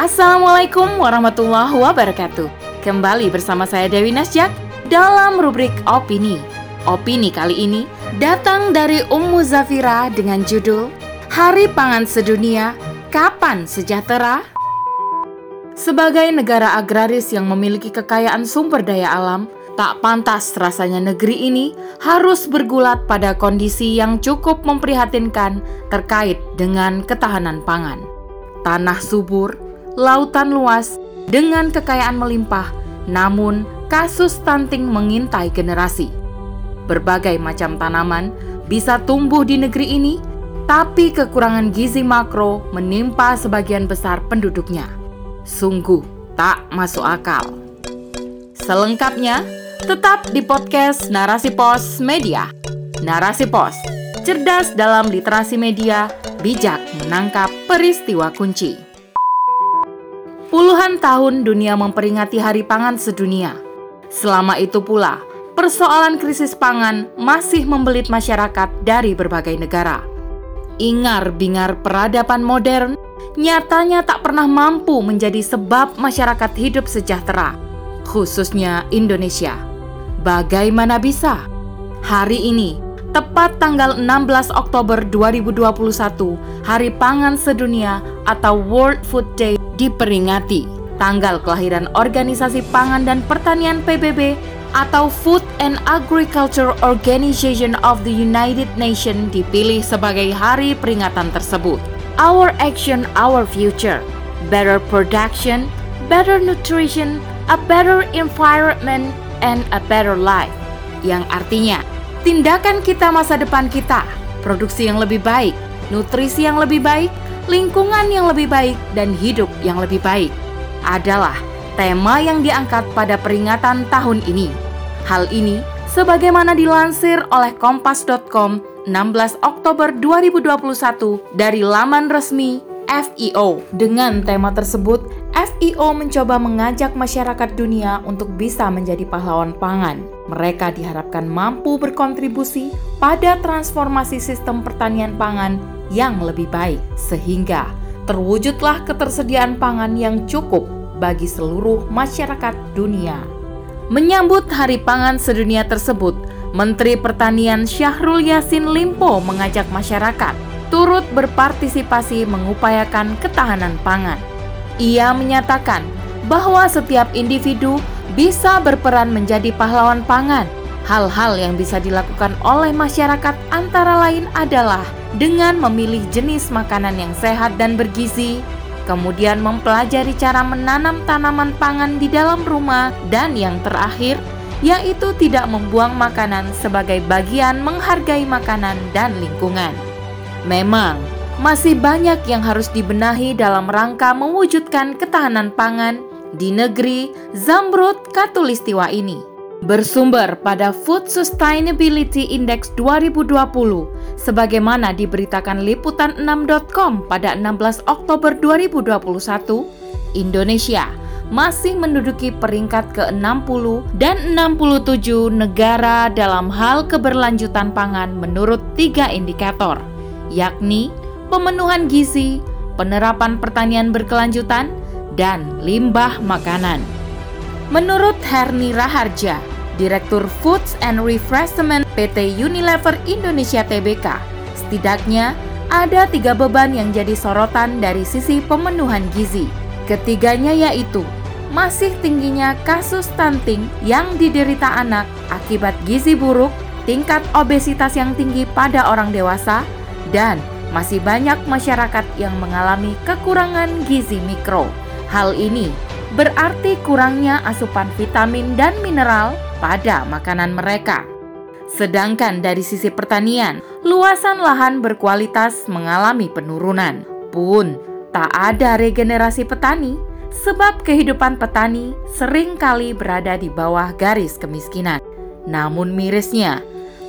Assalamualaikum warahmatullahi wabarakatuh. Kembali bersama saya Dewi Nasjak dalam rubrik opini. Opini kali ini datang dari Ummu Zafira dengan judul Hari Pangan Sedunia, Kapan Sejahtera? Sebagai negara agraris yang memiliki kekayaan sumber daya alam, tak pantas rasanya negeri ini harus bergulat pada kondisi yang cukup memprihatinkan terkait dengan ketahanan pangan. Tanah subur, lautan luas, dengan kekayaan melimpah, namun kasus stunting mengintai generasi. Berbagai macam tanaman bisa tumbuh di negeri ini, tapi kekurangan gizi makro menimpa sebagian besar penduduknya. Sungguh tak masuk akal. Selengkapnya, tetap di podcast Narasi Pos Media. Narasi Pos, cerdas dalam literasi media, bijak menangkap peristiwa kunci. Puluhan tahun dunia memperingati Hari Pangan Sedunia. Selama itu pula, persoalan krisis pangan masih membelit masyarakat dari berbagai negara. Ingar-bingar peradaban modern nyatanya tak pernah mampu menjadi sebab masyarakat hidup sejahtera, khususnya Indonesia. Bagaimana bisa? Hari ini, tepat tanggal 16 Oktober 2021, Hari Pangan Sedunia atau World Food Day diperingati tanggal kelahiran Organisasi Pangan dan Pertanian PBB atau Food and Agriculture Organization of the United Nations dipilih sebagai hari peringatan tersebut. Our action, our future. Better production, better nutrition, a better environment, and a better life. Yang artinya, tindakan kita masa depan kita, produksi yang lebih baik, nutrisi yang lebih baik, lingkungan yang lebih baik, dan hidup yang lebih baik adalah tema yang diangkat pada peringatan tahun ini. Hal ini sebagaimana dilansir oleh kompas.com 16 Oktober 2021 dari laman resmi FIO. Dengan tema tersebut, FIO mencoba mengajak masyarakat dunia untuk bisa menjadi pahlawan pangan. Mereka diharapkan mampu berkontribusi pada transformasi sistem pertanian pangan yang lebih baik, sehingga terwujudlah ketersediaan pangan yang cukup bagi seluruh masyarakat dunia. Menyambut Hari Pangan Sedunia tersebut, Menteri Pertanian Syahrul Yassin Limpo mengajak masyarakat turut berpartisipasi mengupayakan ketahanan pangan. Ia menyatakan bahwa setiap individu bisa berperan menjadi pahlawan pangan. Hal-hal yang bisa dilakukan oleh masyarakat antara lain adalah dengan memilih jenis makanan yang sehat dan bergizi, kemudian mempelajari cara menanam tanaman pangan di dalam rumah, dan yang terakhir yaitu tidak membuang makanan sebagai bagian menghargai makanan dan lingkungan. Memang, masih banyak yang harus dibenahi dalam rangka mewujudkan ketahanan pangan di negeri Zamrud Katulistiwa ini. Bersumber pada Food Sustainability Index 2020, sebagaimana diberitakan liputan6.com pada 16 Oktober 2021, Indonesia masih menduduki peringkat ke-60 dan 67 negara dalam hal keberlanjutan pangan menurut tiga indikator – yakni pemenuhan gizi, penerapan pertanian berkelanjutan, dan limbah makanan. Menurut Herni Raharja, Direktur Foods and Refreshment PT Unilever Indonesia Tbk, setidaknya ada tiga beban yang jadi sorotan dari sisi pemenuhan gizi. Ketiganya yaitu masih tingginya kasus stunting yang diderita anak akibat gizi buruk, tingkat obesitas yang tinggi pada orang dewasa, dan masih banyak masyarakat yang mengalami kekurangan gizi mikro. Hal ini berarti kurangnya asupan vitamin dan mineral pada makanan mereka. Sedangkan dari sisi pertanian, luasan lahan berkualitas mengalami penurunan. Pun tak ada regenerasi petani sebab kehidupan petani sering kali berada di bawah garis kemiskinan. Namun mirisnya,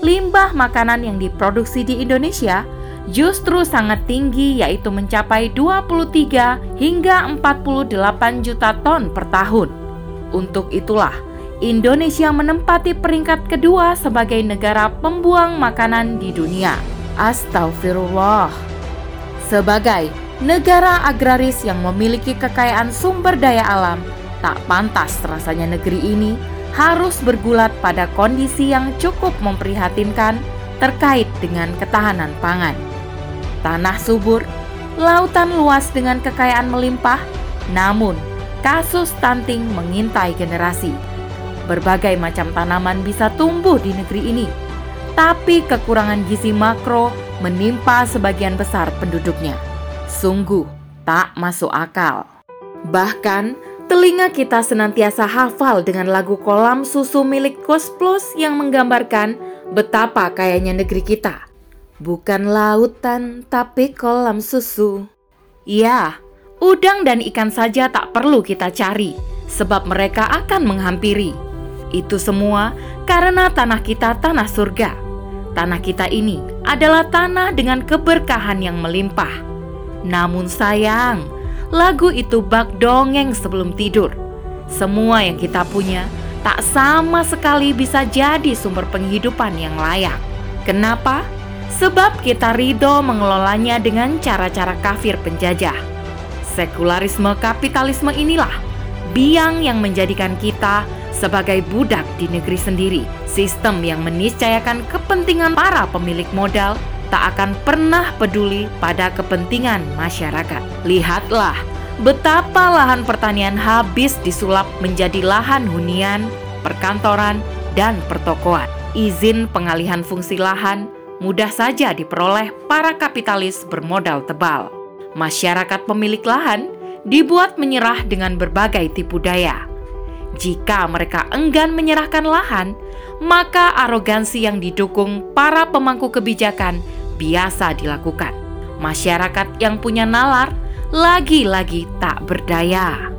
limbah makanan yang diproduksi di Indonesia justru sangat tinggi yaitu mencapai 23 hingga 48 juta ton per tahun. Untuk itulah, Indonesia menempati peringkat kedua sebagai negara pembuang makanan di dunia. Astagfirullah. Sebagai negara agraris yang memiliki kekayaan sumber daya alam, tak pantas rasanya negeri ini harus bergulat pada kondisi yang cukup memprihatinkan terkait dengan ketahanan pangan. Tanah subur, lautan luas dengan kekayaan melimpah, namun kasus stunting mengintai generasi. Berbagai macam tanaman bisa tumbuh di negeri ini, tapi kekurangan gizi makro menimpa sebagian besar penduduknya. Sungguh tak masuk akal. Bahkan, telinga kita senantiasa hafal dengan lagu kolam susu milik Kos Plus yang menggambarkan betapa kayanya negeri kita. Bukan lautan, tapi kolam susu. Ya, udang dan ikan saja tak perlu kita cari, sebab mereka akan menghampiri. Itu semua karena tanah kita tanah surga. Tanah kita ini adalah tanah dengan keberkahan yang melimpah. Namun sayang, lagu itu bak dongeng sebelum tidur. Semua yang kita punya tak sama sekali bisa jadi sumber penghidupan yang layak. Kenapa? Sebab kita ridho mengelolanya dengan cara-cara kafir penjajah. Sekularisme kapitalisme inilah biang yang menjadikan kita sebagai budak di negeri sendiri. Sistem yang meniscayakan kepentingan para pemilik modal tak akan pernah peduli pada kepentingan masyarakat. Lihatlah betapa lahan pertanian habis disulap menjadi lahan hunian, perkantoran, dan pertokoan. Izin pengalihan fungsi lahan mudah saja diperoleh para kapitalis bermodal tebal. Masyarakat pemilik lahan dibuat menyerah dengan berbagai tipu daya. Jika mereka enggan menyerahkan lahan, maka arogansi yang didukung para pemangku kebijakan biasa dilakukan. Masyarakat yang punya nalar lagi-lagi tak berdaya.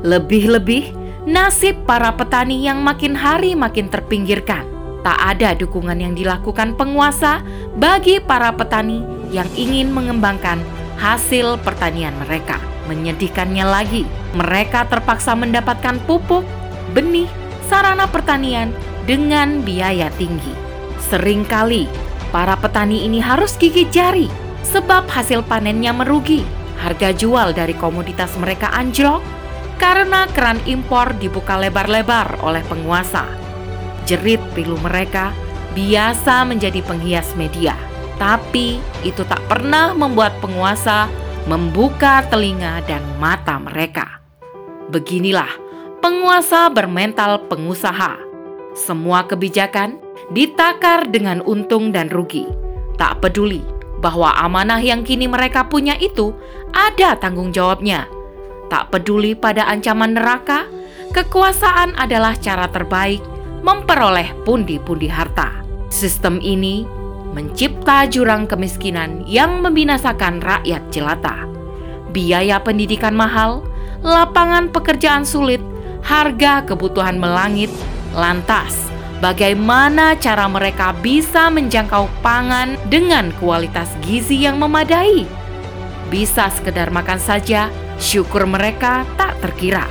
Lebih-lebih, nasib para petani yang makin hari makin terpinggirkan tak ada dukungan yang dilakukan penguasa bagi para petani yang ingin mengembangkan hasil pertanian mereka. Menyedihkannya lagi, mereka terpaksa mendapatkan pupuk, benih, sarana pertanian dengan biaya tinggi. Seringkali para petani ini harus gigit jari sebab hasil panennya merugi. Harga jual dari komoditas mereka anjlok karena keran impor dibuka lebar-lebar oleh penguasa jerit pilu mereka biasa menjadi penghias media. Tapi itu tak pernah membuat penguasa membuka telinga dan mata mereka. Beginilah penguasa bermental pengusaha. Semua kebijakan ditakar dengan untung dan rugi. Tak peduli bahwa amanah yang kini mereka punya itu ada tanggung jawabnya. Tak peduli pada ancaman neraka, kekuasaan adalah cara terbaik memperoleh pundi-pundi harta. Sistem ini mencipta jurang kemiskinan yang membinasakan rakyat jelata. Biaya pendidikan mahal, lapangan pekerjaan sulit, harga kebutuhan melangit, lantas bagaimana cara mereka bisa menjangkau pangan dengan kualitas gizi yang memadai? Bisa sekedar makan saja, syukur mereka tak terkira.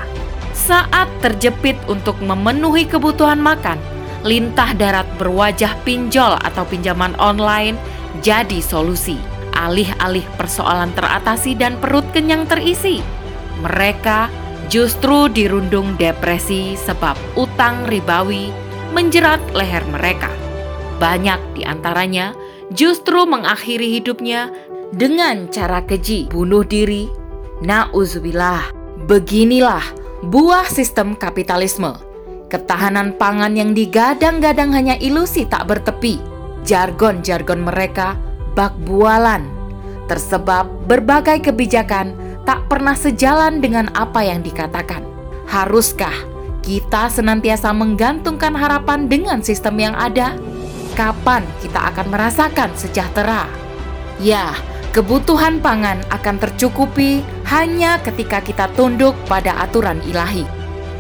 Saat terjepit untuk memenuhi kebutuhan makan, lintah darat berwajah pinjol atau pinjaman online jadi solusi. Alih-alih persoalan teratasi dan perut kenyang terisi, mereka justru dirundung depresi sebab utang ribawi menjerat leher mereka. Banyak di antaranya justru mengakhiri hidupnya dengan cara keji, bunuh diri. Nauzubillah. Beginilah buah sistem kapitalisme. Ketahanan pangan yang digadang-gadang hanya ilusi tak bertepi. Jargon-jargon mereka bak bualan. Tersebab berbagai kebijakan tak pernah sejalan dengan apa yang dikatakan. Haruskah kita senantiasa menggantungkan harapan dengan sistem yang ada? Kapan kita akan merasakan sejahtera? Ya, Kebutuhan pangan akan tercukupi hanya ketika kita tunduk pada aturan ilahi.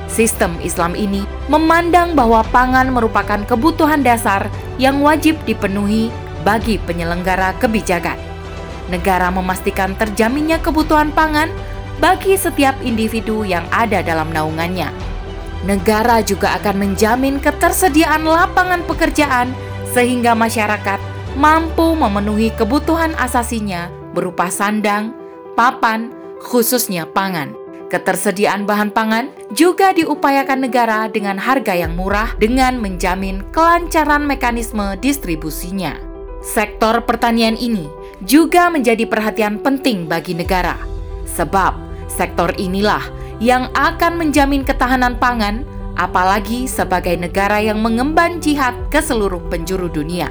Sistem Islam ini memandang bahwa pangan merupakan kebutuhan dasar yang wajib dipenuhi bagi penyelenggara kebijakan. Negara memastikan terjaminnya kebutuhan pangan bagi setiap individu yang ada dalam naungannya. Negara juga akan menjamin ketersediaan lapangan pekerjaan sehingga masyarakat mampu memenuhi kebutuhan asasinya berupa sandang, papan, khususnya pangan. Ketersediaan bahan pangan juga diupayakan negara dengan harga yang murah dengan menjamin kelancaran mekanisme distribusinya. Sektor pertanian ini juga menjadi perhatian penting bagi negara, sebab sektor inilah yang akan menjamin ketahanan pangan, apalagi sebagai negara yang mengemban jihad ke seluruh penjuru dunia.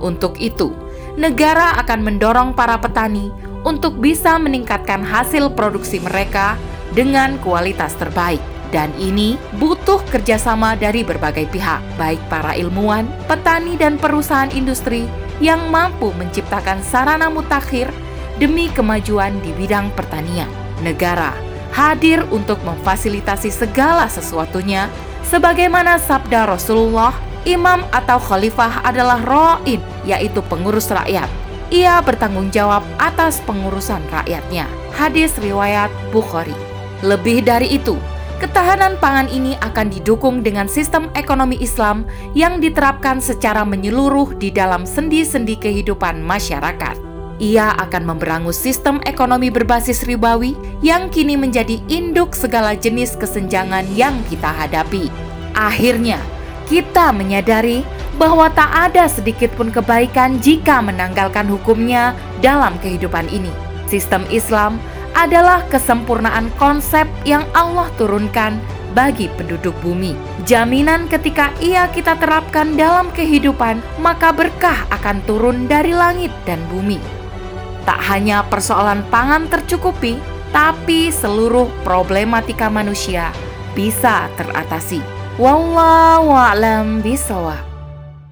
Untuk itu, negara akan mendorong para petani untuk bisa meningkatkan hasil produksi mereka dengan kualitas terbaik. Dan ini butuh kerjasama dari berbagai pihak, baik para ilmuwan, petani, dan perusahaan industri yang mampu menciptakan sarana mutakhir demi kemajuan di bidang pertanian. Negara hadir untuk memfasilitasi segala sesuatunya, sebagaimana sabda Rasulullah, imam atau khalifah adalah ro'in, yaitu pengurus rakyat. Ia bertanggung jawab atas pengurusan rakyatnya. Hadis riwayat Bukhari. Lebih dari itu, ketahanan pangan ini akan didukung dengan sistem ekonomi Islam yang diterapkan secara menyeluruh di dalam sendi-sendi kehidupan masyarakat. Ia akan memberangus sistem ekonomi berbasis ribawi yang kini menjadi induk segala jenis kesenjangan yang kita hadapi. Akhirnya, kita menyadari bahwa tak ada sedikit pun kebaikan jika menanggalkan hukumnya dalam kehidupan ini. Sistem Islam adalah kesempurnaan konsep yang Allah turunkan bagi penduduk bumi. Jaminan ketika ia kita terapkan dalam kehidupan, maka berkah akan turun dari langit dan bumi. Tak hanya persoalan pangan tercukupi, tapi seluruh problematika manusia bisa teratasi. Wallahu a'lam.